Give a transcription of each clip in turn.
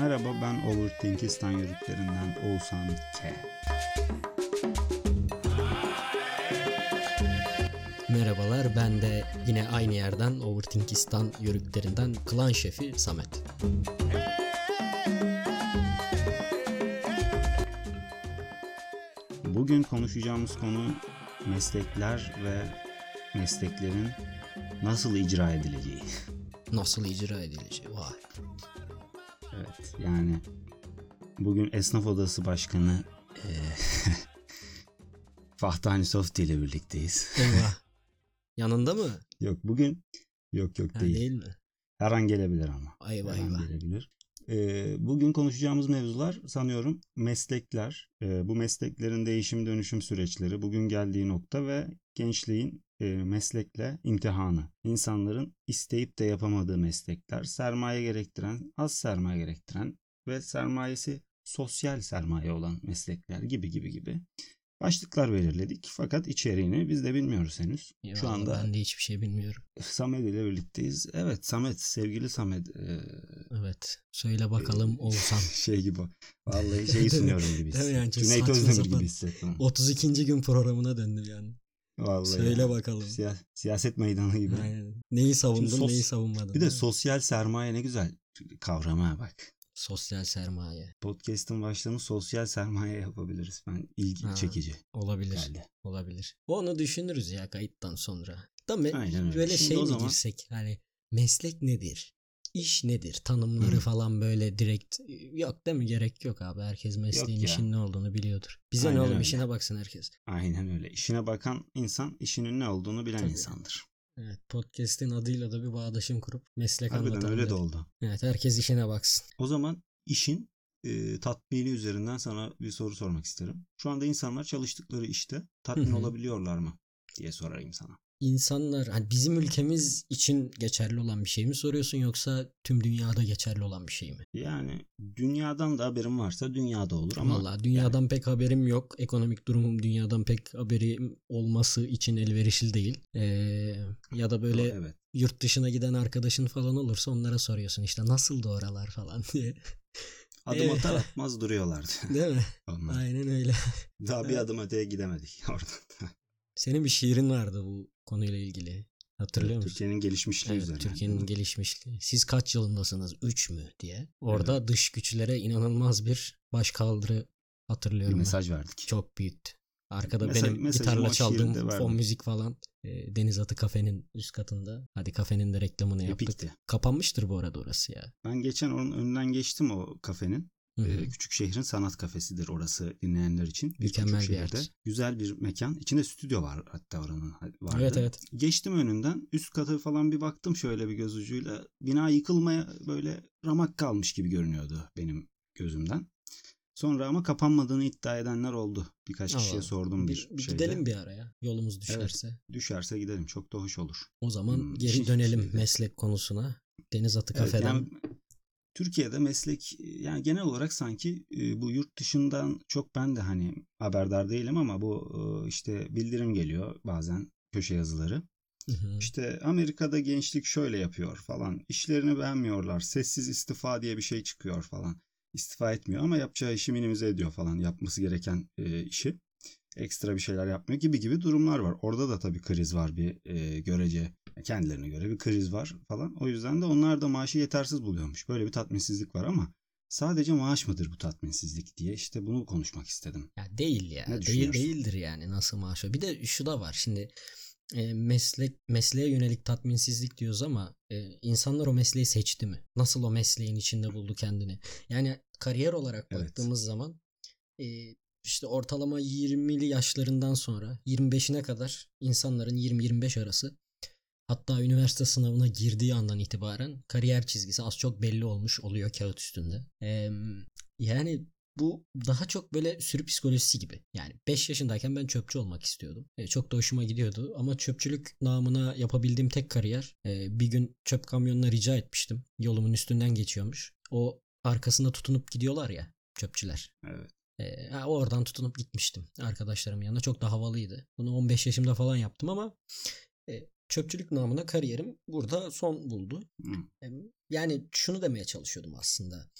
Merhaba ben Overthinkistan yörüklerinden Oğuzhan K. Merhabalar ben de yine aynı yerden Overthinkistan yörüklerinden klan şefi Samet. Bugün konuşacağımız konu meslekler ve mesleklerin nasıl icra edileceği. Nasıl icra edilecek? Vay. Yani bugün Esnaf Odası Başkanı eee Fahtani Softi ile birlikteyiz. Eyvah. Yanında mı? Yok bugün yok yok Ha, değil. değil mi? Her an gelebilir ama. Eyvah Her an eyvah. gelebilir. Ee, bugün konuşacağımız mevzular sanıyorum meslekler, e, bu mesleklerin değişim dönüşüm süreçleri, bugün geldiği nokta ve gençliğin e, meslekle imtihanı. İnsanların isteyip de yapamadığı meslekler, sermaye gerektiren, az sermaye gerektiren ve sermayesi sosyal sermaye olan meslekler gibi gibi gibi başlıklar belirledik. Fakat içeriğini biz de bilmiyoruz henüz. Ya Şu anda ben de hiçbir şey bilmiyorum. Samet ile birlikteyiz. Evet Samet, sevgili Samet. e, Evet. Söyle bakalım Oğuzhan. şey gibi. Vallahi şeyi sunuyorum gibi mi yani? Hissettim. Cüneyt Özdemir gibi hissettim. 32. gün programına döndüm yani. Vallahi Söyle ya. bakalım. Siya- siyaset meydanı gibi. Aynen. Neyi savundun sos- neyi savunmadın. Bir de sosyal sermaye ne güzel kavrama bak. Sosyal sermaye. Podcast'ın başlığını sosyal sermaye yapabiliriz. Ben ilgi Ha. çekici Olabilir. geldi. Olabilir. Onu düşünürüz ya kayıttan sonra. Da me- Aynen öyle. böyle Şimdi şey mi zaman- girsek hani meslek nedir? İş nedir? Tanımları Hı. falan böyle direkt yok değil mi? Gerek yok abi. Herkes mesleğin ya. işin ne olduğunu biliyordur. Bize Aynen ne oğlum öyle. işine baksın herkes. Aynen öyle. İşine bakan insan işinin ne olduğunu bilen Tabii. insandır. Evet podcast'in adıyla da bir bağdaşım kurup meslek Harbiden anlatalım öyle de oldu. Evet herkes işine baksın. O zaman işin e, tatmini üzerinden sana bir soru sormak isterim. Şu anda insanlar çalıştıkları işte tatmin olabiliyorlar mı diye sorayım sana. İnsanlar hani bizim ülkemiz için geçerli olan bir şey mi soruyorsun yoksa tüm dünyada geçerli olan bir şey mi? Yani dünyadan da haberin varsa dünyada olur ama Vallahi dünyadan pek haberim yok. Ekonomik durumum dünyadan pek haberim olması için elverişli değil. Ee, ya da böyle evet. yurt dışına giden arkadaşın falan olursa onlara soruyorsun işte nasıl oralar falan diye. Adım Evet. atar atmaz duruyorlardı. Değil mi? Onlar. Aynen öyle. Daha bir adım öteye gidemedik oradan. Senin bir şiirin vardı bu konuyla ilgili. Hatırlıyor musun? Türkiye'nin gelişmişliği Evet, üzerine. Türkiye'nin gelişmişliği. Siz kaç yılındasınız? 3 mü diye. Orada dış güçlere inanılmaz bir başkaldırı bir hatırlıyorum ben. mesaj verdik. Çok büyüktü. Arkada Mesaj- benim gitarla çaldığım fon müzik falan. e, Deniz Atı Kafe'nin üst katında. Hadi kafenin de reklamını yaptık. Epikti. Kapanmıştır bu arada orası ya. Ben geçen onun önünden geçtim o kafenin. Ee, küçük şehrin sanat kafesidir orası dinleyenler için. Mükemmel bir yerdir. Güzel bir mekan. İçinde stüdyo var hatta oranın vardı. Evet evet. Geçtim önünden üst kata falan bir baktım şöyle bir göz ucuyla. Bina yıkılmaya böyle ramak kalmış gibi görünüyordu benim gözümden. Sonra ama kapanmadığını iddia edenler oldu. Birkaç kişiye Allah. sordum bir, Bir, şeyde. gidelim bir araya. Yolumuz düşerse. Düşerse gidelim. Çok da hoş olur. O zaman Hmm, geri dönelim meslek konusuna. Deniz Atı Evet, Kafe'den. yani Türkiye'de meslek yani genel olarak sanki e, bu yurt dışından çok ben de hani haberdar değilim ama bu e, işte bildirim geliyor bazen köşe yazıları. Hı hı. İşte Amerika'da gençlik şöyle yapıyor falan. İşlerini beğenmiyorlar. Sessiz istifa diye bir şey çıkıyor falan. İstifa etmiyor ama yapacağı işi minimize ediyor falan. Yapması gereken e, işi. Ekstra bir şeyler yapmıyor gibi gibi durumlar var. Orada da tabii kriz var bir e, görece. Kendilerine göre bir kriz var falan. O yüzden de onlar da maaşı yetersiz buluyormuş. Böyle bir tatminsizlik var ama sadece maaş mıdır bu tatminsizlik diye işte bunu konuşmak istedim. Ya değil ya. Ne değil değildir yani nasıl maaş. Bir de şu da var. Şimdi e, meslek mesleğe yönelik tatminsizlik diyoruz ama e, insanlar o mesleği seçti mi? Nasıl o mesleğin içinde buldu kendini? Yani kariyer olarak Evet. baktığımız zaman e, işte ortalama 20'li yaşlarından sonra 25'ine kadar insanların 20-25 arası hatta üniversite sınavına girdiği andan itibaren kariyer çizgisi az çok belli olmuş oluyor kağıt üstünde. E, yani bu daha çok böyle sürü psikolojisi gibi. Yani 5 yaşındayken ben çöpçü olmak istiyordum. E, çok da hoşuma gidiyordu ama çöpçülük namına yapabildiğim tek kariyer e, bir gün çöp kamyonuna rica etmiştim. Yolumun üstünden geçiyormuş. O arkasında tutunup gidiyorlar ya çöpçüler. Evet. E, ha, oradan tutunup gitmiştim arkadaşlarımın yanına. Çok da havalıydı. Bunu 15 yaşımda falan yaptım ama e, çöpçülük namına kariyerim burada son buldu. E, Yani şunu demeye çalışıyordum aslında.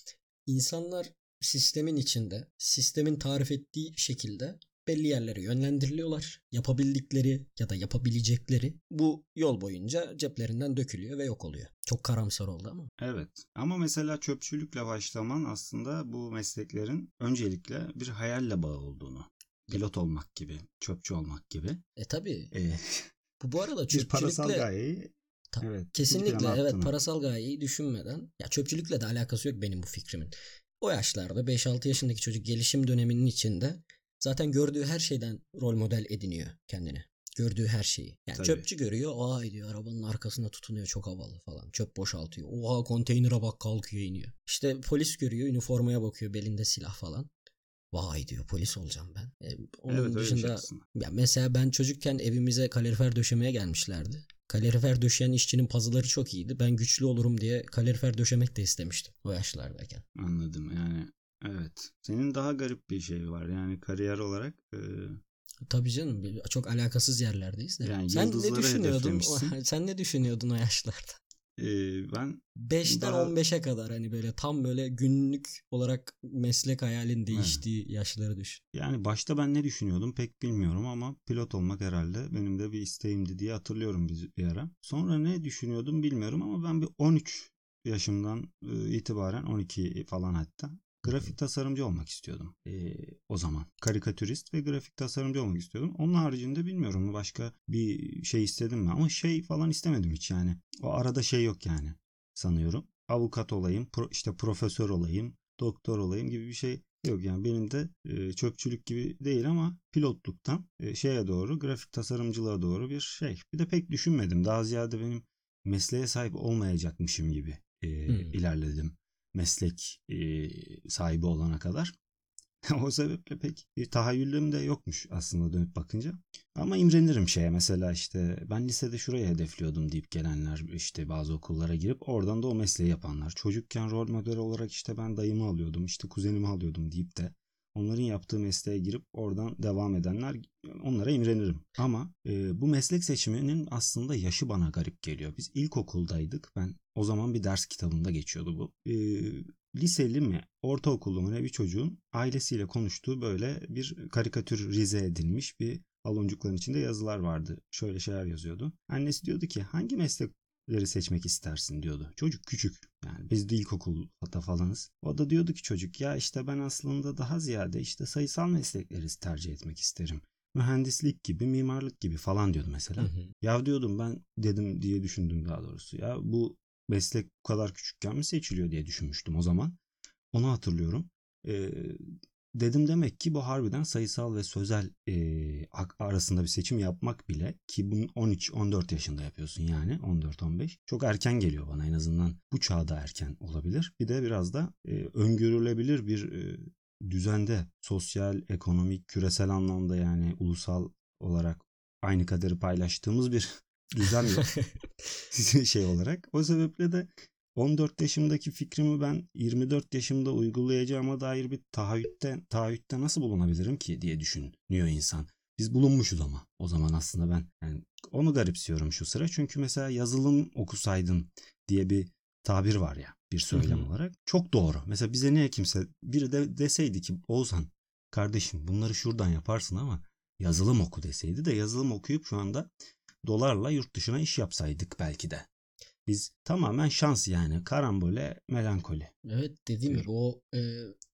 insanlar sistemin içinde, sistemin tarif ettiği şekilde belli yerlere yönlendiriliyorlar. Yapabildikleri ya da yapabilecekleri bu yol boyunca ceplerinden dökülüyor ve yok oluyor. Çok karamsar oldu ama. Evet. Ama mesela çöpçülükle başlaman aslında bu mesleklerin öncelikle bir hayalle bağı olduğunu. Pilot olmak gibi, çöpçü olmak gibi. E tabi. Ee, Bu bu arada parasal çöpçülükle gayeyi Ta- evet, kesinlikle evet attığını. parasal gayeyi düşünmeden ya çöpçülükle de alakası yok benim bu fikrimin. O yaşlarda 5-6 yaşındaki çocuk gelişim döneminin içinde zaten gördüğü her şeyden rol model ediniyor kendine. Gördüğü her şeyi. Yani Tabii. çöpçü görüyor. Aa diyor arabanın arkasında tutunuyor çok havalı falan. Çöp boşaltıyor. Oha konteynere bak kalkıyor iniyor. İşte polis görüyor üniformaya bakıyor belinde silah falan. Vay diyor polis olacağım ben. E, onun evet şey dışında ya mesela ben çocukken evimize kalorifer döşemeye gelmişlerdi. Kalorifer döşeyen işçinin pazıları çok iyiydi. Ben güçlü olurum diye kalorifer döşemek de istemiştim o yaşlardayken. Anladım yani. Evet. Senin daha garip bir şey var. Yani kariyer olarak e, Tabii canım çok alakasız yerlerdeyiz de. Yani Sen ne düşünüyordun? Sen ne düşünüyordun o yaşlarda? e, ben 5'ten Daha- 15'e kadar hani böyle tam böyle günlük olarak meslek hayalin değiştiği yaşları düşün. yani başta ben ne düşünüyordum pek bilmiyorum ama pilot olmak herhalde benim de bir isteğimdi diye hatırlıyorum bir, bir ara. Sonra ne düşünüyordum bilmiyorum ama ben bir 13 yaşımdan itibaren 12 falan hatta grafik tasarımcı olmak istiyordum e, o zaman. Karikatürist ve grafik tasarımcı olmak istiyordum. Onun haricinde bilmiyorum başka bir şey istedim mi ama şey falan istemedim hiç yani. O arada şey yok yani sanıyorum. Avukat olayım, pro- işte profesör olayım, doktor olayım gibi bir şey yok. Yani benim de e, çöpçülük gibi değil ama pilotluktan e, şeye doğru, grafik tasarımcılığa doğru bir şey. Bir de pek düşünmedim. Daha ziyade benim mesleğe sahip olmayacakmışım gibi e, Hmm. ilerledim. Meslek e, sahibi olana kadar. o sebeple pek bir tahayyülüm de yokmuş aslında dönüp bakınca. Ama imrenirim şeye mesela işte ben lisede şuraya hedefliyordum deyip gelenler işte bazı okullara girip oradan da o mesleği yapanlar. Çocukken rol model olarak işte ben dayımı alıyordum işte kuzenimi alıyordum deyip de onların yaptığı mesleğe girip oradan devam edenler onlara imrenirim. Ama e, bu meslek seçiminin aslında yaşı bana garip geliyor. Biz ilkokuldaydık. Ben o zaman bir ders kitabında geçiyordu bu. E, liseli mi, ortaokullu mu ne bir çocuğun ailesiyle konuştuğu böyle bir karikatürize edilmiş bir baloncukların içinde yazılar vardı. Şöyle şeyler yazıyordu. Annesi diyordu ki hangi meslekleri seçmek istersin diyordu. Çocuk küçük yani biz de ilkokulda falanız. O da diyordu ki çocuk ya işte ben aslında daha ziyade işte sayısal meslekleri tercih etmek isterim. Mühendislik gibi, mimarlık gibi falan diyordu mesela. Hı hı. Ya diyordum ben dedim diye düşündüm daha doğrusu. Ya bu meslek bu kadar küçükken mi seçiliyor diye düşünmüştüm o zaman. Onu hatırlıyorum. Ee, dedim demek ki bu harbiden sayısal ve sözel e, arasında bir seçim yapmak bile ki bunu 13-14 yaşında yapıyorsun yani 14-15 çok erken geliyor bana en azından bu çağda erken olabilir. Bir de biraz da e, öngörülebilir bir e, düzende sosyal, ekonomik, küresel anlamda yani ulusal olarak aynı kaderi paylaştığımız bir düzen yok şey olarak. O sebeple de 14 yaşımdaki fikrimi ben 24 yaşımda uygulayacağıma dair bir taahhütte, taahhütte nasıl bulunabilirim ki diye düşünüyor insan. Biz bulunmuşuz ama o zaman aslında ben yani onu garipsiyorum şu sıra. Çünkü mesela yazılım okusaydın diye bir tabir var ya bir söylem Hı hı. olarak. Çok doğru. Mesela bize niye kimse biri de deseydi ki Oğuzhan kardeşim bunları şuradan yaparsın ama yazılım oku deseydi de yazılım okuyup şu anda dolarla yurt dışına iş yapsaydık belki de. Biz tamamen şans yani karambole melankoli. Evet dediğim gibi o e,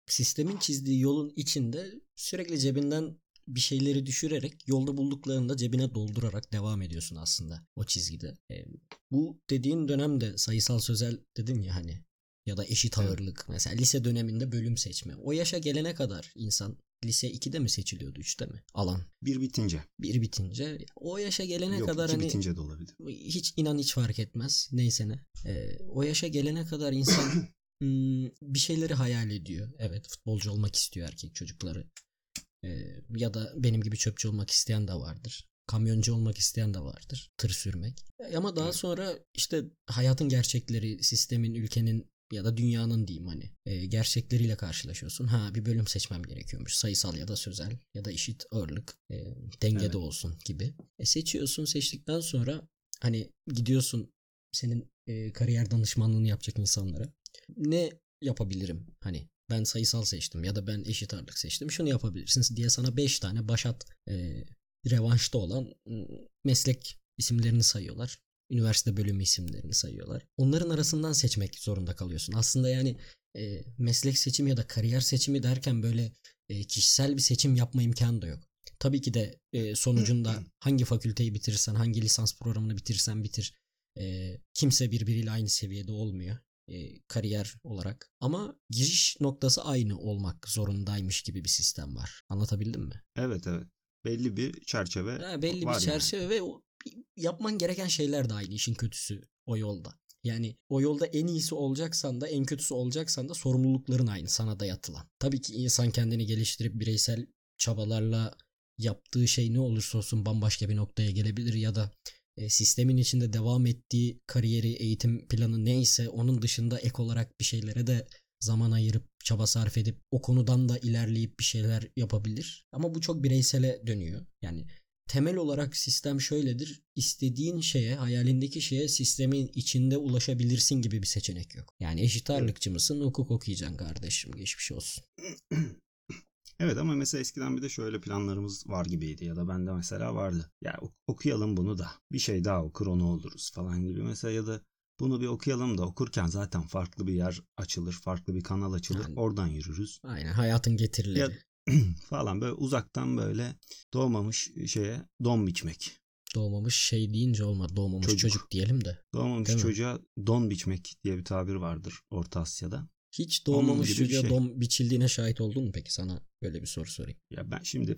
sistemin çizdiği yolun içinde sürekli cebinden bir şeyleri düşürerek yolda bulduklarını da cebine doldurarak devam ediyorsun aslında o çizgide. E, bu dediğin dönemde sayısal sözel dedin ya hani ya da eşit Evet. ağırlık mesela lise döneminde bölüm seçme. O yaşa gelene kadar insan lise 2'de mi seçiliyordu 3'te mi alan Bir bitince. bir bitince o yaşa gelene Yok kadar iki hani bitince de olabilir. hiç inan hiç fark etmez neyse ne. Ee, o yaşa gelene kadar insan hmm, bir şeyleri hayal ediyor. Evet futbolcu olmak istiyor erkek çocukları. Ee, ya da benim gibi çöpçü olmak isteyen de vardır. Kamyoncu olmak isteyen de vardır. Tır sürmek. Ama daha sonra işte hayatın gerçekleri, sistemin, ülkenin ya da dünyanın diyeyim hani e, gerçekleriyle karşılaşıyorsun. Ha bir bölüm seçmem gerekiyormuş. Sayısal ya da sözel ya da eşit ağırlık e, dengede Evet. olsun gibi. E, seçiyorsun seçtikten sonra hani gidiyorsun senin e, kariyer danışmanlığını yapacak insanlara. Ne yapabilirim. Hani ben sayısal seçtim ya da ben eşit ağırlık seçtim. Şunu yapabilirsin diye sana 5 tane başat e, revanşta olan ıı, meslek isimlerini sayıyorlar. Üniversite bölümü isimlerini sayıyorlar. Onların arasından seçmek zorunda kalıyorsun. Aslında yani e, meslek seçimi ya da kariyer seçimi derken böyle e, kişisel bir seçim yapma imkanı da yok. Tabii ki de e, sonucunda hangi fakülteyi bitirirsen, hangi lisans programını bitirirsen bitir. E, kimse birbiriyle aynı seviyede olmuyor e, kariyer olarak. Ama giriş noktası aynı olmak zorundaymış gibi bir sistem var. Anlatabildim mi? Evet evet. Belli bir çerçeve Ha, belli var bir çerçeve ve o, yapman gereken şeyler de aynı işin kötüsü o yolda. Yani o yolda en iyisi olacaksan da en kötüsü olacaksan da sorumlulukların aynı sana dayatılan. Tabii ki insan kendini geliştirip bireysel çabalarla yaptığı şey ne olursa olsun bambaşka bir noktaya gelebilir ya da e, sistemin içinde devam ettiği kariyeri, eğitim planı neyse onun dışında ek olarak bir şeylere de zaman ayırıp çaba sarf edip o konudan da ilerleyip bir şeyler yapabilir. Ama bu çok bireysele dönüyor. Yani temel olarak sistem şöyledir. İstediğin şeye, hayalindeki şeye sistemin içinde ulaşabilirsin gibi bir seçenek yok. Yani eşit ağırlıkçı mısın? Hukuk okuyacaksın kardeşim. Geçmiş olsun. Evet ama mesela eskiden bir de şöyle planlarımız var gibiydi ya da bende mesela vardı. Ya ok- okuyalım bunu da bir şey daha okur onu oluruz falan gibi mesela ya da bunu bir okuyalım da okurken zaten farklı bir yer açılır, farklı bir kanal açılır. Yani- Oradan yürürüz. Aynen hayatın getirileri. Ya falan böyle uzaktan böyle doğmamış şeye don biçmek. Doğmamış şey deyince olmadı. Doğmamış Çocuk. çocuk, diyelim de. Doğmamış Değil mi? çocuğa don biçmek diye bir tabir vardır Orta Asya'da. Hiç doğmamış çocuğa şey. dom biçildiğine şahit oldun mu peki? Sana böyle bir soru sorayım. Ya ben şimdi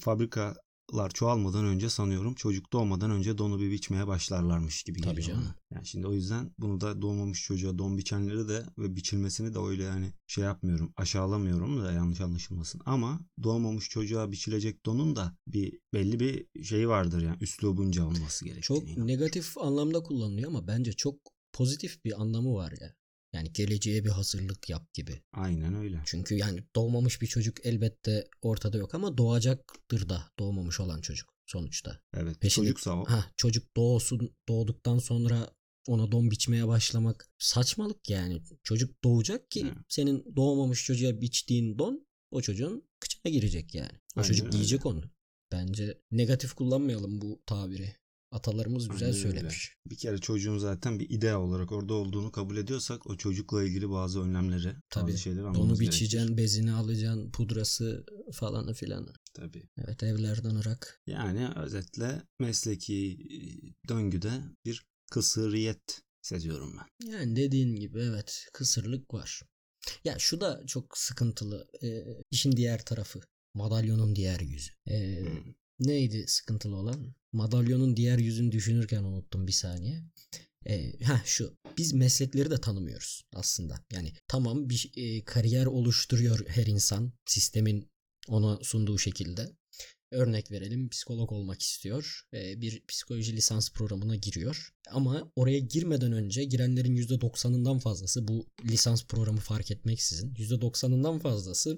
fabrikalar çoğalmadan önce sanıyorum çocuk doğmadan önce donu bir biçmeye başlarlarmış gibi Tabii geliyor canım. bana. Yani şimdi o yüzden bunu da doğmamış çocuğa don biçenleri de ve biçilmesini de öyle yani şey yapmıyorum aşağılamıyorum da yanlış anlaşılmasın. Ama doğmamış çocuğa biçilecek donun da bir belli bir şey vardır yani üslubunca olması gerektiğini. Çok inanıyorum. negatif anlamda kullanılıyor ama bence çok pozitif bir anlamı var ya. Yani geleceğe bir hazırlık yap gibi. Aynen öyle. Çünkü yani doğmamış bir çocuk elbette ortada yok ama doğacaktır da doğmamış olan çocuk sonuçta. Evet. Peşinde- Çocuksa o. Ha çocuk doğsun doğduktan sonra ona don biçmeye başlamak saçmalık yani. Çocuk doğacak ki Evet. senin doğmamış çocuğa biçtiğin don o çocuğun kıçına girecek yani. O Aynen çocuk öyle. giyecek onu. Bence negatif kullanmayalım bu tabiri. Atalarımız güzel Aynen öyle. söylemiş. Bir kere çocuğun zaten bir idea olarak orada olduğunu kabul ediyorsak o çocukla ilgili bazı önlemleri, Tabii. bazı şeyleri almamız biçeceksin, gerekir. bezi'ni alacaksın, pudrası falanı filanı. Tabii. Evet evlerden ırak. Yani özetle mesleki e, döngüde bir kısıriyet seziyorum ben. Yani dediğin gibi evet kısırlık var. Ya şu da çok sıkıntılı. Ee, işin diğer tarafı. Madalyonun diğer yüzü. Ee, Hmm. neydi sıkıntılı olan? Madalyonun diğer yüzünü düşünürken unuttum bir saniye. Ee, ha şu biz meslekleri de tanımıyoruz aslında. Yani tamam bir e, kariyer oluşturuyor her insan sistemin ona sunduğu şekilde. Örnek verelim psikolog olmak istiyor. Ee, bir psikoloji lisans programına giriyor. Ama oraya girmeden önce girenlerin %90'ından fazlası bu lisans programı fark etmeksizin %90'ından fazlası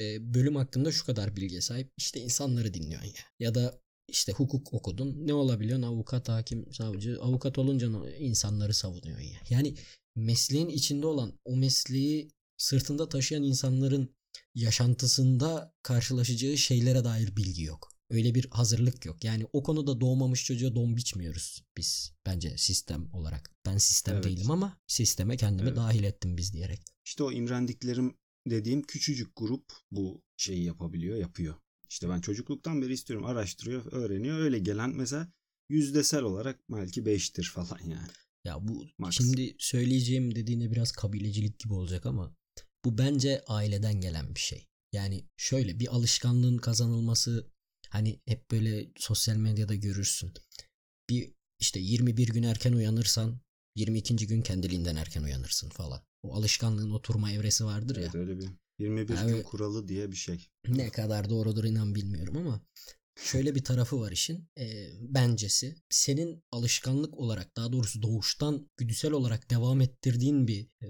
e, bölüm hakkında şu kadar bilgiye sahip. İşte insanları dinliyorsun ya. Ya da işte hukuk okudun. Ne olabiliyorsun? Avukat, hakim, savcı. Avukat olunca insanları savunuyorsun ya. Yani mesleğin içinde olan o mesleği sırtında taşıyan insanların yaşantısında karşılaşacağı şeylere dair bilgi yok. Öyle bir hazırlık yok. Yani o konuda doğmamış çocuğa don biçmiyoruz biz bence sistem olarak. Ben sistem Evet. değilim ama sisteme kendimi Evet. dahil ettim biz diyerek. İşte o imrendiklerim dediğim küçücük grup bu şeyi yapabiliyor, yapıyor. İşte ben çocukluktan beri istiyorum, araştırıyor, öğreniyor. Öyle gelen mesela yüzdesel olarak belki 5'tir falan yani. Ya bu Max. şimdi söyleyeceğim dediğine biraz kabilecilik gibi olacak ama bu bence aileden gelen bir şey. Yani şöyle bir alışkanlığın kazanılması hani hep böyle sosyal medyada görürsün. Bir işte 21 gün erken uyanırsan 22. gün kendiliğinden erken uyanırsın falan. O alışkanlığın oturma evresi vardır ya. Evet, öyle bir 21 Ha, gün kuralı diye bir şey. Ne kadar doğrudur inan bilmiyorum ama şöyle bir tarafı var işin. E, bencesi senin alışkanlık olarak daha doğrusu doğuştan güdüsel olarak devam ettirdiğin bir e,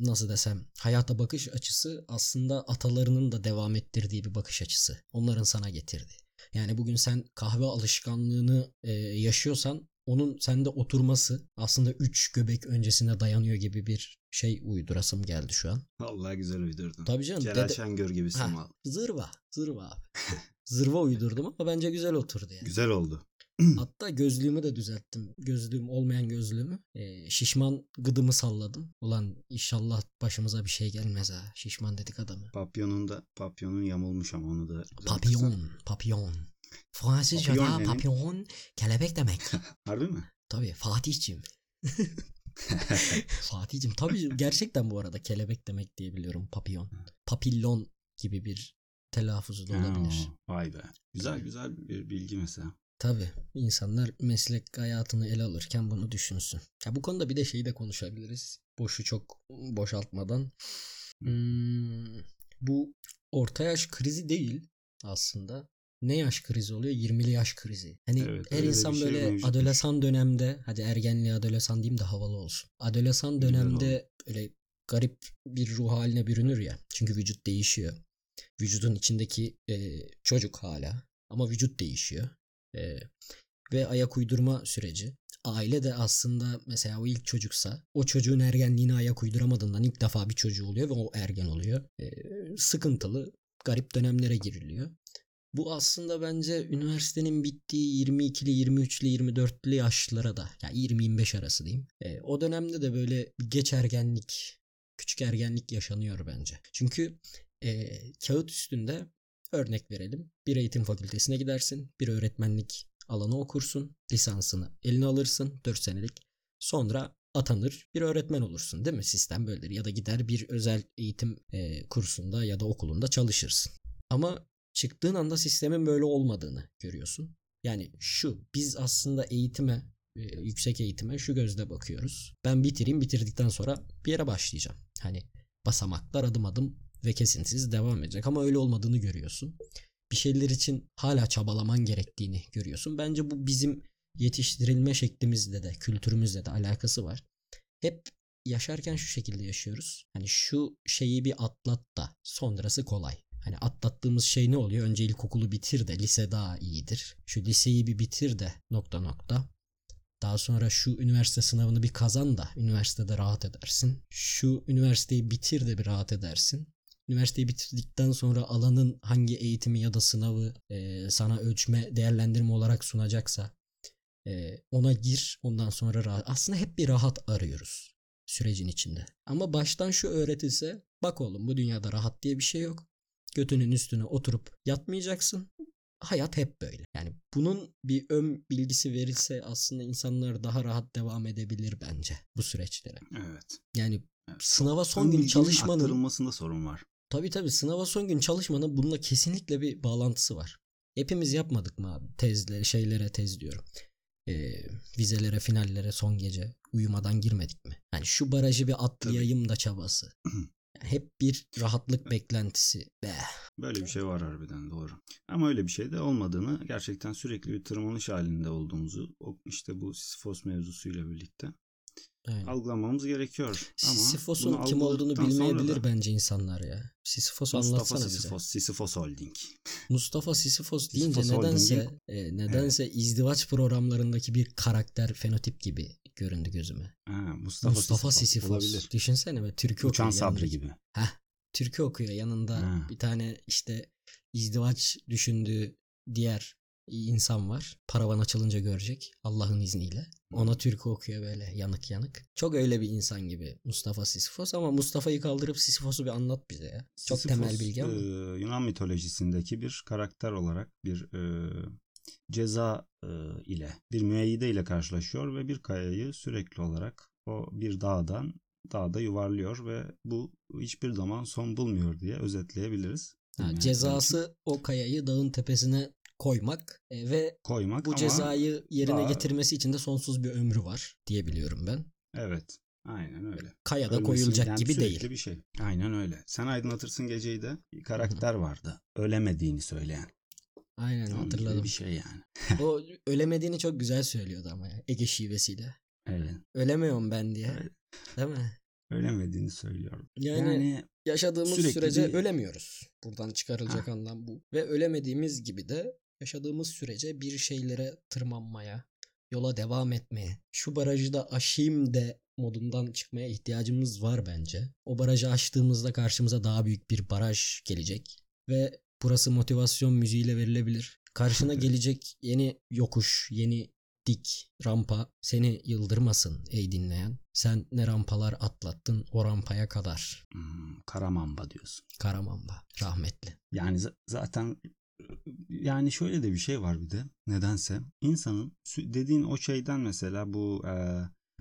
nasıl desem hayata bakış açısı aslında atalarının da devam ettirdiği bir bakış açısı. Onların sana getirdi. Yani bugün sen kahve alışkanlığını e, yaşıyorsan onun sende oturması aslında 3 göbek öncesine dayanıyor gibi bir şey uydurasım geldi şu an. Vallahi güzel uydurdun. Tabii canım. Celal dede- Şengör gibisin Ha, zırva. Zırva abi. zırva uydurdum ama bence güzel oturdu yani. Güzel oldu. Hatta gözlüğümü de düzelttim. Gözlüğüm olmayan gözlüğümü. Ee, şişman gıdımı salladım. Ulan inşallah başımıza bir şey gelmez ha. Şişman dedik adamı. Papyonun da papyonun yamulmuş ama onu da. Papyon. Papyon. Fransızca'da Papyon papyon kelebek demek. Harbi mi? Tabii Fatih'ciğim. Fatih'ciğim tabii gerçekten bu arada kelebek demek diye biliyorum papyon. Papillon gibi bir telaffuzu da olabilir. Vay be. Güzel güzel bir bilgi mesela. Tabii insanlar meslek hayatını ele alırken bunu düşünsün. Ya bu konuda bir de şeyi de konuşabiliriz. Boşu çok boşaltmadan. Hmm, bu orta yaş krizi değil aslında. Ne yaş krizi oluyor? 20'li yaş krizi. Hani Evet, her insan şey böyle mevcutmuş. adolesan dönemde hadi ergenliği adolesan diyeyim de havalı olsun. Adolesan dönemde öyle garip bir ruh haline bürünür ya. Çünkü vücut değişiyor. Vücudun içindeki e, çocuk hala ama vücut değişiyor. E, ve ayak uydurma süreci. Aile de aslında mesela o ilk çocuksa o çocuğun ergenliğine ayak uyduramadığından ilk defa bir çocuğu oluyor ve o ergen oluyor. E, sıkıntılı, garip dönemlere giriliyor. Bu aslında bence üniversitenin bittiği 22'li, 23'lü, 24'lü yaşlara da yani 20-25 arası diyeyim. E, o dönemde de böyle geç ergenlik, küçük ergenlik yaşanıyor bence. Çünkü e, kağıt üstünde örnek verelim. Bir eğitim fakültesine gidersin, bir öğretmenlik alanı okursun, lisansını eline alırsın 4 senelik. Sonra atanır bir öğretmen olursun değil mi? Sistem böyledir. Ya da gider bir özel eğitim e, kursunda ya da okulunda çalışırsın. Ama çıktığın anda sistemin böyle olmadığını görüyorsun. Yani şu biz aslında eğitime e, yüksek eğitime şu gözle bakıyoruz. Ben bitireyim bitirdikten sonra bir yere başlayacağım. Hani basamaklar adım adım ve kesintisiz devam edecek ama öyle olmadığını görüyorsun. Bir şeyler için hala çabalaman gerektiğini görüyorsun. Bence bu bizim yetiştirilme şeklimizle de kültürümüzle de alakası var. Hep yaşarken şu şekilde yaşıyoruz. Hani şu şeyi bir atlat da sonrası kolay. Hani atlattığımız şey ne oluyor? Önce ilkokulu bitir de lise daha iyidir. Şu liseyi bir bitir de nokta nokta. Daha sonra şu üniversite sınavını bir kazan da üniversitede rahat edersin. Şu üniversiteyi bitir de bir rahat edersin. Üniversiteyi bitirdikten sonra alanın hangi eğitimi ya da sınavı e, sana ölçme, değerlendirme olarak sunacaksa e, ona gir. Ondan sonra rahat. Aslında hep bir rahat arıyoruz sürecin içinde. Ama baştan şu öğretilse bak oğlum bu dünyada rahat diye bir şey yok. Götünün üstüne oturup yatmayacaksın. Hayat hep böyle. Yani bunun bir ön bilgisi verilse aslında insanlar daha rahat devam edebilir bence bu süreçlere. Evet. Yani Evet. sınava son Ön gün çalışmanın aktarılmasında sorun var. Tabii tabii sınava son gün çalışmanın bununla kesinlikle bir bağlantısı var. Hepimiz yapmadık mı abi? Tezlere, şeylere tez diyorum. Ee, vizelere, finallere son gece uyumadan girmedik mi? Yani şu barajı bir atlayayım da çabası. Hep bir rahatlık beklentisi. Be. Böyle bir şey var harbiden doğru. Ama öyle bir şey de olmadığını gerçekten sürekli bir tırmanış halinde olduğumuzu işte bu Sisyphos mevzusuyla birlikte Aynen. algılamamız gerekiyor. Sisyphos'un kim olduğunu bilmeyebilir da bence insanlar ya. Sisyphos anlatsana bize. Sisyphos, Sisyphos Holding. Mustafa Sisyphos deyince Sisyphos nedense e, nedense izdivaç programlarındaki bir karakter fenotip gibi göründü gözüme. Ha, Mustafa, Mustafa, Sisyphos. Olabilir. Düşünsene be türkü Uçan okuyor. Sabri yanındaki- gibi. Türkü okuyor yanında Ha. bir tane işte izdivaç düşündüğü diğer insan var. Paravan açılınca görecek Allah'ın izniyle. Ona türkü okuyor böyle yanık yanık. Çok öyle bir insan gibi Mustafa Sisyphos ama Mustafa'yı kaldırıp Sisyphos'u bir anlat bize ya. Çok Sisyphos, temel bilgi ama. e, Yunan mitolojisindeki bir karakter olarak bir e, ceza e, ile bir müeyyide ile karşılaşıyor ve bir kayayı sürekli olarak o bir dağdan dağda yuvarlıyor ve bu hiçbir zaman son bulmuyor diye özetleyebiliriz. Ha, Yani cezası o kayayı dağın tepesine koymak e, ve koymak bu cezayı yerine daha- getirmesi için de sonsuz bir ömrü var diye biliyorum ben. evet aynen öyle. Kayada Ölmesi koyulacak gibi değil. bir şey. Aynen öyle. Sen aydınlatırsın geceyi de bir karakter vardı. Ölemediğini söyleyen. Aynen gibi hatırladım. Bir şey yani. O ölemediğini çok güzel söylüyordu ama ya. Ege şivesiyle. Evet. Ölemiyorum ben diye. Evet. Değil mi? Ölemediğini söylüyorum. Yani, Yani, yaşadığımız sürece bir- ölemiyoruz. Buradan çıkarılacak anlam bu. Ve ölemediğimiz gibi de yaşadığımız sürece bir şeylere tırmanmaya, yola devam etmeye, şu barajı da aşayım de modundan çıkmaya ihtiyacımız var bence. O barajı aştığımızda karşımıza daha büyük bir baraj gelecek ve burası motivasyon müziğiyle verilebilir. Karşına gelecek yeni yokuş, yeni dik rampa seni yıldırmasın ey dinleyen. Sen ne rampalar atlattın o rampaya kadar. Hmm, Karamamba diyorsun. Karamamba rahmetli. Yani z- zaten yani şöyle de bir şey var bir de nedense insanın dediğin o şeyden mesela bu e,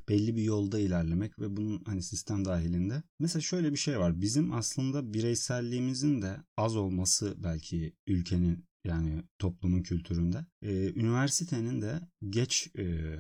belli bir yolda ilerlemek ve bunun hani sistem dahilinde. Mesela şöyle bir şey var. Bizim aslında bireyselliğimizin de az olması belki ülkenin yani toplumun kültüründe. E, üniversitenin de geç e,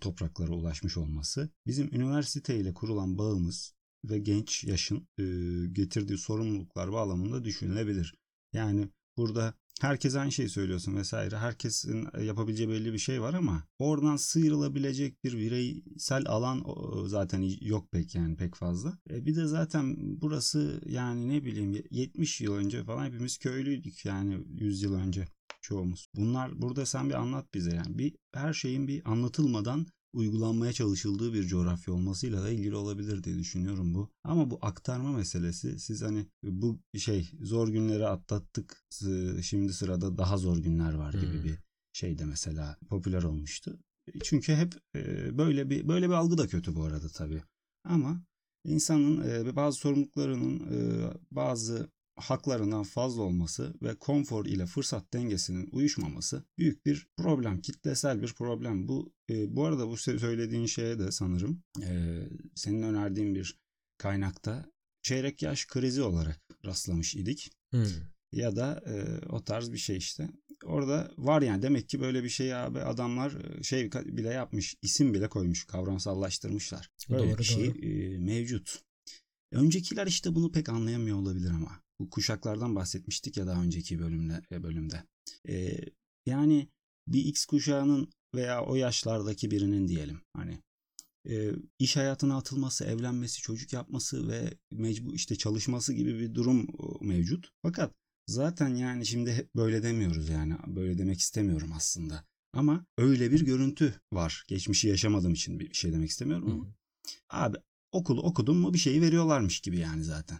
topraklara ulaşmış olması. Bizim üniversiteyle kurulan bağımız ve genç yaşın e, getirdiği sorumluluklar bağlamında düşünülebilir. Yani burada herkes aynı şeyi söylüyorsun vesaire. Herkesin yapabileceği belli bir şey var ama oradan sıyrılabilecek bir bireysel alan zaten yok pek yani pek fazla. E bir de zaten burası yani ne bileyim 70 yıl önce falan hepimiz köylüydük yani 100 yıl önce çoğumuz. Bunlar burada sen bir anlat bize yani. Bir her şeyin bir anlatılmadan uygulanmaya çalışıldığı bir coğrafya olmasıyla da ilgili olabilir diye düşünüyorum bu. Ama bu aktarma meselesi siz hani bu şey zor günleri atlattık şimdi sırada daha zor günler var gibi Hmm. bir şey de mesela popüler olmuştu. Çünkü hep e, böyle bir böyle bir algı da kötü bu arada tabii. Ama insanın e, bazı sorumluluklarının e, bazı haklarından fazla olması ve konfor ile fırsat dengesinin uyuşmaması büyük bir problem, kitlesel bir problem. Bu e, bu arada bu söylediğin şeye de sanırım e, senin önerdiğin bir kaynakta çeyrek yaş krizi olarak rastlamış idik Hmm. ya da e, o tarz bir şey işte. Orada var yani demek ki böyle bir şey abi adamlar e, şey bile yapmış, isim bile koymuş, kavramsallaştırmışlar. Böyle Doğru, bir şey doğru. e, mevcut. Öncekiler işte bunu pek anlayamıyor olabilir ama. Bu kuşaklardan bahsetmiştik ya daha önceki bölümde. e, bölümde. E, yani bir X kuşağının veya o yaşlardaki birinin diyelim hani e, iş hayatına atılması, evlenmesi, çocuk yapması ve mecbur işte çalışması gibi bir durum o, mevcut. Fakat zaten yani şimdi böyle demiyoruz yani böyle demek istemiyorum aslında. Ama öyle bir görüntü var. Geçmişi yaşamadığım için bir şey demek istemiyorum ama. Hı. Abi okulu okudun mu bir şeyi veriyorlarmış gibi yani zaten.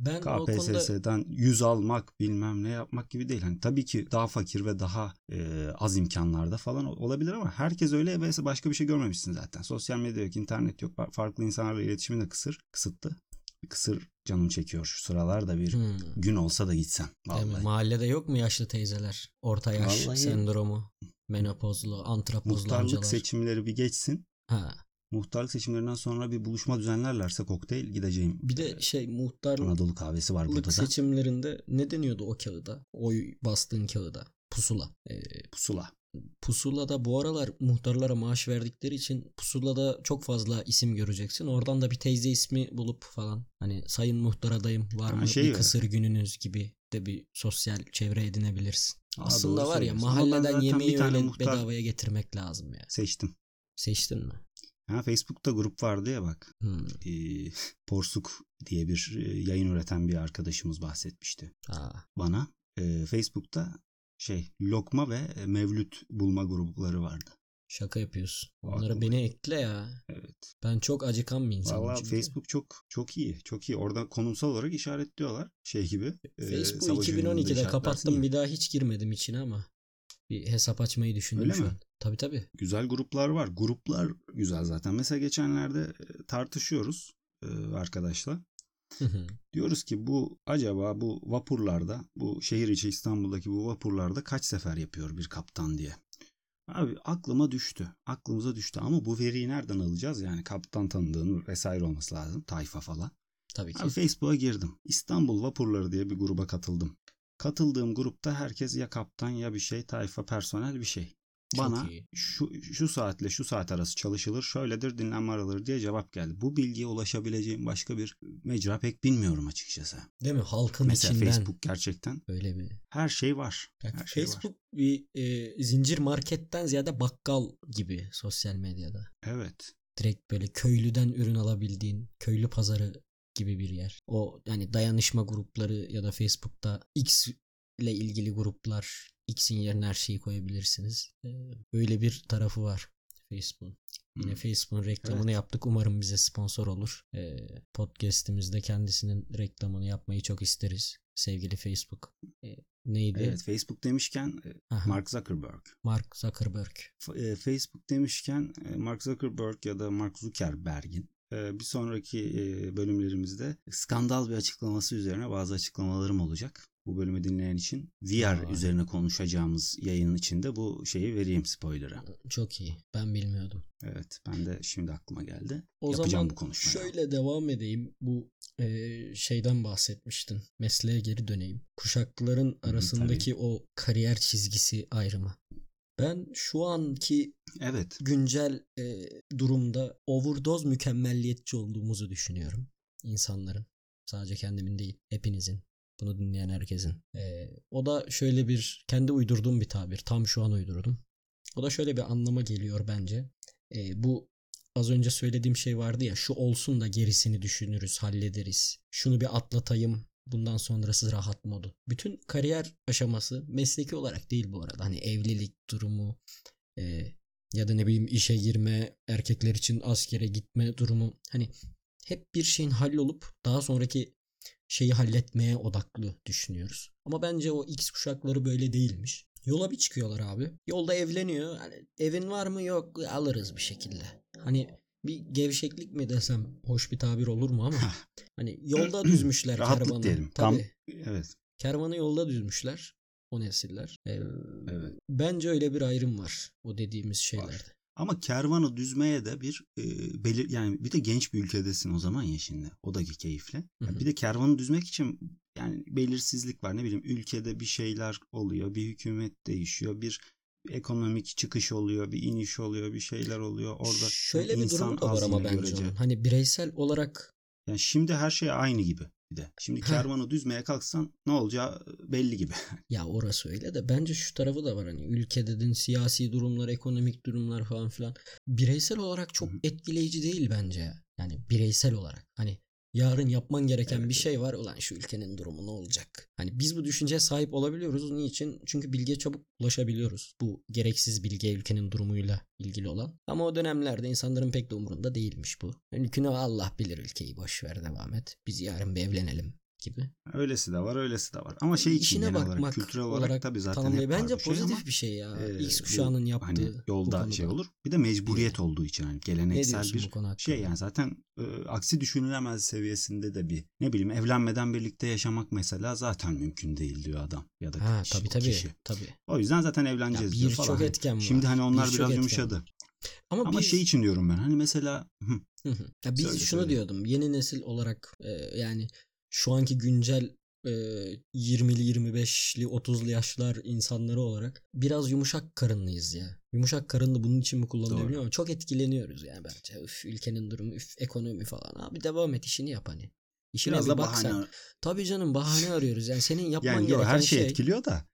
Ben o konuda KPSS'den 100 almak bilmem ne yapmak gibi değil. Hani tabii ki daha fakir ve daha e, az imkanlarda falan olabilir ama herkes öyle ve başka bir şey görmemişsin zaten. Sosyal medya yok, internet yok. Farklı insanlarla iletişimin de kısır, kısıtlı. Kısır canım çekiyor şu sıralarda bir Hmm. gün olsa da gitsem. Değil mi? Vallahi. Mahallede yok mu yaşlı teyzeler? Orta yaş Vallahi- sendromu, menopozlu, antrapozlu Muhtarlık amcalar. seçimleri bir geçsin. Ha. Muhtarlık seçimlerinden sonra bir buluşma düzenlerlerse kokteyl gideceğim. Bir de şey muhtarlık Anadolu kahvesi var burada da. seçimlerinde ne deniyordu o kağıda? Oy bastığın kağıda. Pusula. Ee, Pusula. pusulada bu aralar muhtarlara maaş verdikleri için pusulada çok fazla isim göreceksin. Oradan da bir teyze ismi bulup falan. Hani sayın muhtar adayım var Ha, mı şey bir kısır gününüz gibi de bir sosyal çevre edinebilirsin. Aa, Aslında var ya mahalleden yemeği öyle muhtar bedavaya getirmek lazım ya. seçtim. Seçtin mi? Ha Facebook'ta grup vardı ya bak. Hmm. Ee, Porsuk diye bir e, yayın üreten bir arkadaşımız bahsetmişti Aa, bana. Ee, Facebook'ta şey lokma ve e, mevlüt bulma grupları vardı. şaka yapıyorsun. Onları Vallahi. beni ekle ya. Evet. Ben çok acıkan bir insanım. Valla. Facebook çok çok iyi. Çok iyi. Orada konumsal olarak işaretliyorlar. Şey gibi. e, Facebook oyununda 2012'de işaretlersin kapattım ya. bir daha hiç girmedim içine ama bir hesap açmayı düşündüm Öyle şu mi? an. Tabii tabii. Güzel gruplar var. Gruplar güzel zaten. Mesela geçenlerde e, tartışıyoruz e, arkadaşla. Diyoruz ki bu acaba bu vapurlarda bu şehir içi İstanbul'daki bu vapurlarda kaç sefer yapıyor bir kaptan diye. Abi aklıma düştü. Aklımıza düştü ama bu veriyi nereden alacağız? Yani kaptan tanıdığın vesaire olması lazım. Tayfa falan. Tabii ki. Abi Facebook'a girdim. İstanbul Vapurları diye bir gruba katıldım. Katıldığım grupta herkes ya kaptan ya bir şey, tayfa, personel bir şey. Çok Bana iyi. şu şu saatle şu saat arası çalışılır, şöyledir dinlenme araları diye cevap geldi. Bu bilgiye ulaşabileceğim başka bir mecra pek bilmiyorum açıkçası. Değil mi? Halkın Mesela içinden Facebook gerçekten böyle bir. her şey var. Ya Her şey var. Facebook bir e, zincir marketten ziyade bakkal gibi sosyal medyada. Evet. Direkt böyle köylüden ürün alabildiğin köylü pazarı gibi bir yer. O yani dayanışma grupları ya da Facebook'ta X ile ilgili gruplar X'in yerine her şeyi koyabilirsiniz. Ee, Öyle bir tarafı var Facebook'un. Yine Hı. Facebook'un reklamını yaptık. Umarım bize sponsor olur. Ee, podcast'imizde kendisinin reklamını yapmayı çok isteriz. Sevgili Facebook. Ee, neydi? Evet Facebook demişken e, Aha, Mark Zuckerberg. Mark Zuckerberg. F- e, Facebook demişken e, Mark Zuckerberg ya da Mark Zuckerberg'in bir sonraki e, bölümlerimizde skandal bir açıklaması üzerine bazı açıklamalarım olacak. Bu bölümü dinleyen için VR Vay. üzerine konuşacağımız yayının içinde bu şeyi vereyim spoiler'ı. Çok iyi. Ben bilmiyordum. Evet ben de şimdi aklıma geldi. O Yapacağım zaman bu konuşmayı. şöyle devam edeyim. Bu e, şeyden bahsetmiştin. Mesleğe geri döneyim. Kuşakların Hı hı, arasındaki o kariyer çizgisi ayrımı. Ben şu anki Evet. güncel e, durumda overdose mükemmelliyetçi olduğumuzu düşünüyorum. insanların. Sadece kendimin değil. Hepinizin. Bunu dinleyen herkesin. E, o da şöyle bir kendi uydurduğum bir tabir. Tam şu an uydurdum. O da şöyle bir anlama geliyor bence. E, bu az önce söylediğim şey vardı ya şu olsun da gerisini düşünürüz, hallederiz. Şunu bir atlatayım, bundan sonrası rahat modu. Bütün kariyer aşaması mesleki olarak değil bu arada. Hani evlilik durumu e, ya da ne bileyim işe girme, erkekler için askere gitme durumu. Hani hep bir şeyin hallolup daha sonraki şeyi halletmeye odaklı düşünüyoruz. Ama bence o X kuşakları böyle değilmiş. Yola bir çıkıyorlar abi. Yolda evleniyor. Hani evin var mı yok alırız bir şekilde. Hani bir gevşeklik mi desem hoş bir tabir olur mu ama hani yolda düzmüşler Rahatlık kervanı. diyelim. Tabii. Evet. Kervanı yolda düzmüşler o nesiller. Ee, Evet. Bence öyle bir ayrım var o dediğimiz şeylerde. Ama kervanı düzmeye de bir e, belir yani bir de genç bir ülkedesin o zaman ya şimdi. O da keyifle. Hı hı. Bir de kervanı düzmek için yani belirsizlik var. Ne bileyim ülkede bir şeyler oluyor. Bir hükümet değişiyor. Bir ekonomik çıkış oluyor. Bir iniş oluyor. Bir şeyler oluyor. Orada Şöyle bir insan durum da var ama bence görece. onun. Hani bireysel olarak Yani şimdi her şey aynı gibi bir de. Şimdi kervanı düzmeye kalksan ne olacağı belli gibi. ya orası öyle de bence şu tarafı da var hani ülke dedin siyasi durumlar, ekonomik durumlar falan filan. Bireysel olarak çok Hı hı. etkileyici değil bence ya. Yani bireysel olarak. Hani yarın yapman gereken Evet, bir şey var. Ulan şu ülkenin durumu ne olacak? Hani biz bu düşünceye sahip olabiliyoruz. Niçin? Çünkü bilgiye çabuk ulaşabiliyoruz. Bu gereksiz bilgiye ülkenin durumuyla ilgili olan. Ama o dönemlerde insanların pek de umurunda değilmiş bu. Ülkünü Allah bilir ülkeyi boş ver devam et. Biz yarın bir evlenelim gibi. Öylesi de var, öylesi de var. Ama şey için İşine genel olarak kültürel olarak, olarak tabii zaten tanımlıyor. Bence şey pozitif ama, bir şey ya. e, X bu kuşağının yaptığı hani bu yolda konuda. şey olur. Bir de mecburiyet Bir- olduğu için hani Ne geleneksel bir şey yani zaten e, aksi düşünülemez seviyesinde de bir ne bileyim evlenmeden birlikte yaşamak mesela zaten mümkün değil diyor adam ya da Ha kişi, tabii tabii. kişi. tabii. O yüzden zaten Ya evleneceğiz diyor birçok falan. Hani etken var. Şimdi hani onlar Birçok biraz yumuşadı. Ama, Ama biz, şey için diyorum ben hani mesela ya biz Söyle, şunu söyle. diyordum. Yeni nesil olarak e, yani şu anki güncel e, 20'li 25'li 30'lu yaşlar insanları olarak biraz yumuşak karınlıyız ya. Yumuşak karınlı bunun için mi kullanılıyor ama çok etkileniyoruz yani bence. Üf, ülkenin durumu, üf, ekonomi falan. Abi devam et işini yap hani. İşine biraz bir da bahane. Tabii canım bahane arıyoruz. Yani senin yapman Yani gereken her şey şey etkiliyor da.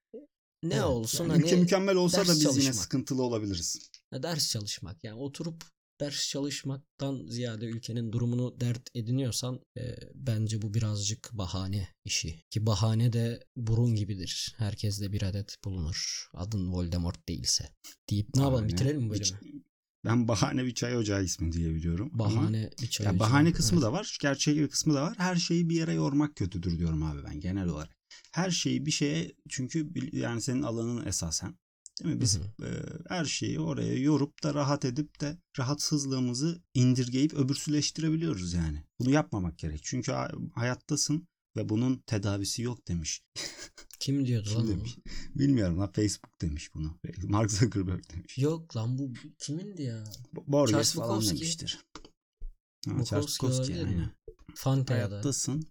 ne Evet, olsun yani hani ülke mükemmel olsa da biz yine çalışmak. sıkıntılı olabiliriz. Ya ders çalışmak yani oturup ders çalışmaktan ziyade ülkenin durumunu dert ediniyorsan e, bence bu birazcık bahane işi. Ki bahane de burun gibidir. Herkeste bir adet bulunur. Adın Voldemort değilse. Deyip ne yapalım bitirelim mi bölümü? ç- Ben bahane bir çay ocağı ismi diye biliyorum. Ama Bahane bir çay ya ocağı. bahane kısmı Evet. da var, gerçek bir kısmı da var. Her şeyi bir yere yormak kötüdür diyorum abi ben genel olarak. Her şeyi bir şeye çünkü yani senin alanın esasen. Değil mi? Biz Hı e, her şeyi oraya yorup da rahat edip de rahatsızlığımızı indirgeyip öbürsüleştirebiliyoruz yani. Bunu yapmamak gerek. Çünkü ha- hayattasın ve bunun tedavisi yok demiş. Kim diyordu Kim lan onu? demiş? Bilmiyorum lan Facebook demiş bunu. Mark Zuckerberg demiş. Yok lan bu kimindi ya? Borges Charles falan Bukowski. demiştir. Ha, Charles Bukowski aynen. Fantea'da. Hayattasın.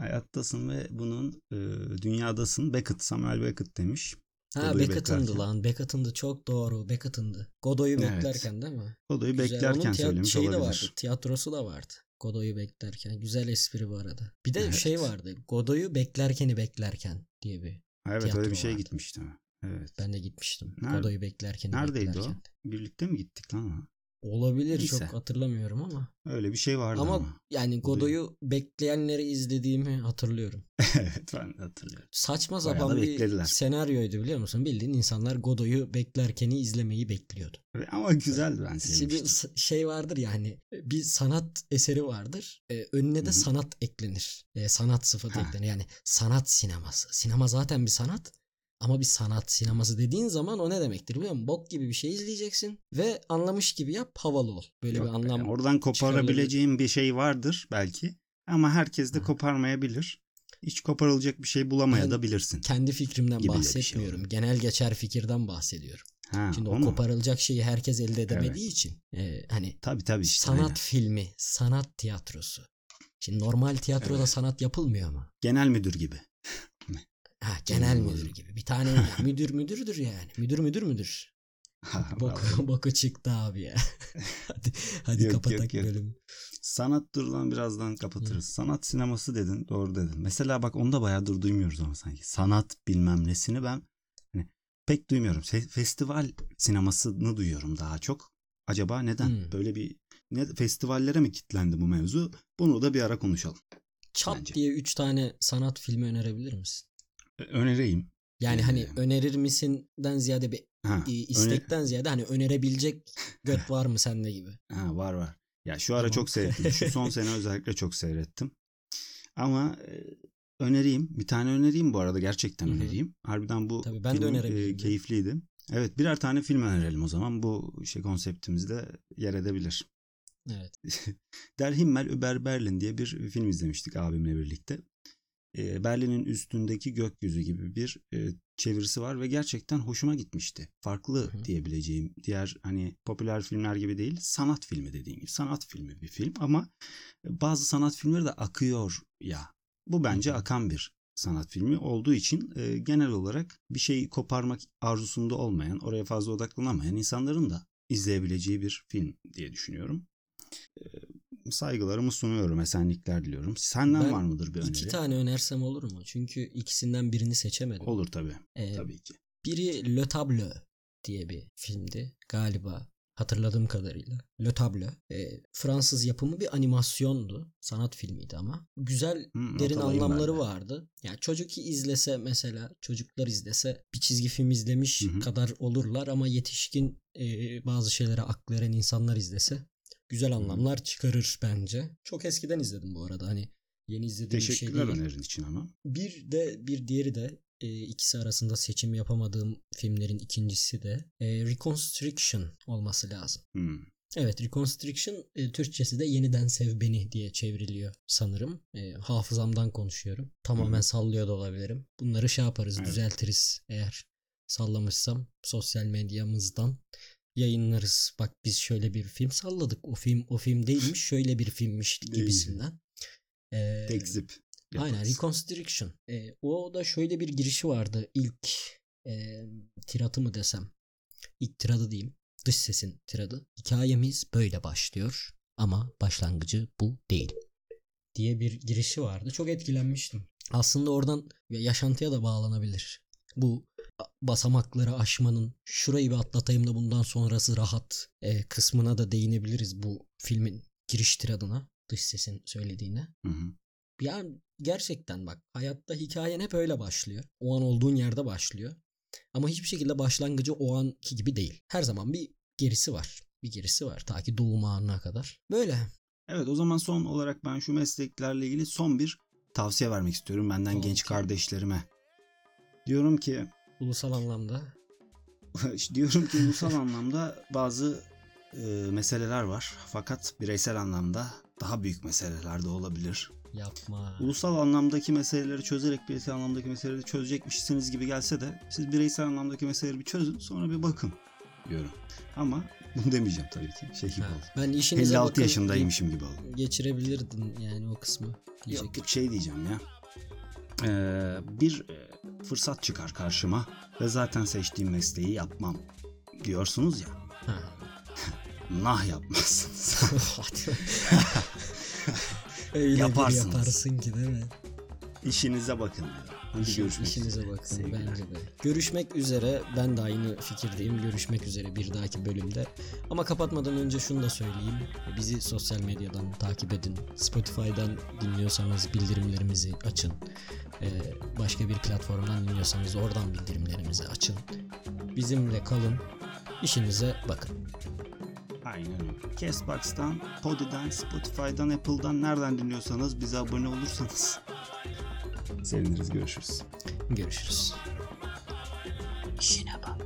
Hayattasın ve bunun e, dünyadasın. Beckett, Samuel Beckett demiş. Ha Beckett'ındı lan. Beckett'ındı çok doğru. Beckett'ındı. Godoy'u Evet. beklerken değil mi? Godoy'u Güzel. beklerken Onun söylemiş şeyi de olabilir. vardı. Tiyatrosu da vardı. Godoy'u beklerken. Güzel espri bu arada. Bir de Evet. şey vardı. Godoy'u beklerkeni beklerken diye bir. Evet öyle bir şey vardı. gitmişti. Evet. Ben de gitmiştim. Nerede- Godoy'u beklerken Neredeydi beklerken. o? Birlikte mi gittik lan? Olabilir Neyse. çok hatırlamıyorum ama. Öyle bir şey vardı Ama, ama. yani Godoy'u bekleyenleri izlediğimi hatırlıyorum. evet ben de hatırlıyorum. Saçma Bayağı sapan bir beklediler. senaryoydu biliyor musun? Bildiğin insanlar Godoy'u beklerken izlemeyi bekliyordu. Ama güzeldi ben sevmiştim. s- şey vardır ya hani bir sanat eseri vardır. Ee, önüne de Hı hı. sanat eklenir. Ee, sanat sıfatı Ha. eklenir. Yani sanat sineması. Sinema zaten bir sanat. Ama bir sanat sineması dediğin zaman o ne demektir biliyor musun? Bok gibi bir şey izleyeceksin ve anlamış gibi yap havalı ol. Böyle Yok bir anlam. oradan koparabileceğim bir şey vardır belki. Ama herkes de Ha. koparmayabilir. Hiç koparılacak bir şey bulamaya Ben da bilirsin. Kendi fikrimden gibi şey bahsetmiyorum. oluyor. Genel geçer fikirden bahsediyorum. Ha, Şimdi o o mu? koparılacak şeyi herkes elde edemediği için e, hani Tabii tabii işte. sanat aynen. filmi, sanat tiyatrosu. Şimdi normal tiyatroda Evet. sanat yapılmıyor ama. Genel müdür gibi. Ha, genel müdür gibi. Bir tane müdür müdürdür yani. Müdür müdür müdür. Boku, boku çıktı abi ya. hadi hadi Yok, kapatak yok, yok. bölümü. Sanat durdan birazdan kapatırız. Sanat sineması dedin. Doğru dedin. Mesela bak onu da bayağıdır duymuyoruz ama sanki. Sanat bilmem nesini ben hani pek duymuyorum. Festival sinemasını duyuyorum daha çok. Acaba neden? Hmm. Böyle bir ne festivallere mi kitlendi bu mevzu? Bunu da bir ara konuşalım. Çat Bence. diye 3 tane sanat filmi önerebilir misin? Önereyim. Yani Ee, hani önerir misinden ziyade bir Ha, e, öne- istekten ziyade hani önerebilecek göt var mı sende gibi? Ha, var var. Ya şu ara Tamam. çok seyrettim. Şu son sene özellikle çok seyrettim. Ama e, önereyim. Bir tane önereyim bu arada. Gerçekten önereyim. Harbiden bu Tabii ben de e, keyifliydi. Evet birer tane film önerelim o zaman. Bu şey konseptimizde yer edebilir. Evet. Der Himmel über Berlin diye bir film izlemiştik abimle birlikte. E, Berlin'in üstündeki gökyüzü gibi bir e, çevirisi var ve gerçekten hoşuma gitmişti. Farklı Hı diyebileceğim diğer hani popüler filmler gibi değil sanat filmi dediğim gibi sanat filmi bir film ama bazı sanat filmleri de akıyor ya. Bu bence hı. akan bir sanat filmi olduğu için e, genel olarak bir şeyi koparmak arzusunda olmayan, oraya fazla odaklanamayan insanların da izleyebileceği bir film diye düşünüyorum. E, saygılarımı sunuyorum, esenlikler diliyorum. Senden Ben var mıdır bir öneri? İki tane önersem olur mu? Çünkü ikisinden birini seçemedim. Olur tabii. Ee, Tabii ki. Biri Le Tableau diye bir filmdi galiba hatırladığım kadarıyla. Le Tableau. Ee, Fransız yapımı bir animasyondu. Sanat filmiydi ama. Güzel Hı, derin alayım ben anlamları de. vardı. Yani çocuk izlese mesela çocuklar izlese bir çizgi film izlemiş Hı hı. kadar olurlar ama yetişkin e, bazı şeylere aklı eren insanlar izlese güzel anlamlar çıkarır bence. Çok eskiden izledim bu arada hani yeni izlediğim bir şey Teşekkürler değil. önerin için ama. Bir de bir diğeri de e, ikisi arasında seçim yapamadığım filmlerin ikincisi de e, Reconstruction olması lazım. Hmm. Evet Reconstruction e, Türkçesi de yeniden sev beni diye çevriliyor sanırım. E, hafızamdan konuşuyorum. Tamamen Hı. sallıyor da olabilirim. Bunları şey yaparız Evet. düzeltiriz eğer sallamışsam sosyal medyamızdan yayınlarız. Bak biz şöyle bir film salladık. O film o film değilmiş şöyle bir filmmiş gibisinden. E, Tekzip. Aynen yaparız. Reconstruction. E, o da şöyle bir girişi vardı. İlk e, tiratı mı desem. İlk tiradı diyeyim. Dış sesin tiradı. Hikayemiz böyle başlıyor ama başlangıcı bu değil. Diye bir girişi vardı. Çok etkilenmiştim. Aslında oradan yaşantıya da bağlanabilir. Bu basamakları aşmanın şurayı bir atlatayım da bundan sonrası rahat e, kısmına da değinebiliriz bu filmin giriş tiradına. Dış sesin söylediğine. Hı hı. Yani gerçekten bak hayatta hikayen hep öyle başlıyor. O an olduğun yerde başlıyor. Ama hiçbir şekilde başlangıcı o anki gibi değil. Her zaman bir gerisi var. Bir gerisi var ta ki doğum anına kadar. Böyle. Evet o zaman son olarak ben şu mesleklerle ilgili son bir tavsiye vermek istiyorum benden Tamam. genç kardeşlerime. Diyorum ki Ulusal anlamda. diyorum ki ulusal anlamda bazı e, meseleler var fakat bireysel anlamda daha büyük meseleler de olabilir. Yapma. Ulusal anlamdaki meseleleri çözerek bireysel anlamdaki meseleleri çözecekmişsiniz gibi gelse de siz bireysel anlamdaki meseleleri bir çözün sonra bir bakın diyorum. Ama bunu demeyeceğim tabii ki. Şey gibi Ha, oldu. ben işinize 56 bakın yaşındaymışım gibi oldu. Geçirebilirdin yani o kısmı. Diyecek. Yok şey diyeceğim ya. Ee, bir fırsat çıkar karşıma ve zaten seçtiğim mesleği yapmam diyorsunuz ya. Nah yapmazsınız. Öyle Yaparsınız. yaparsın ki değil mi? İşinize bakın. Hadi İşin- görüşmek işinize üzere. bakın Sevgiler. bence de. Görüşmek üzere. Ben de aynı fikirdeyim. Görüşmek üzere bir dahaki bölümde. Ama kapatmadan önce şunu da söyleyeyim. Bizi sosyal medyadan takip edin. Spotify'dan dinliyorsanız bildirimlerimizi açın. Ee, başka bir platformdan dinliyorsanız oradan bildirimlerimizi açın. Bizimle kalın. İşinize bakın. Aynen öyle. Castbox'tan, Podi'den, Spotify'dan, Apple'dan nereden dinliyorsanız bize abone olursanız seviniriz. Görüşürüz. Görüşürüz. İşine bak.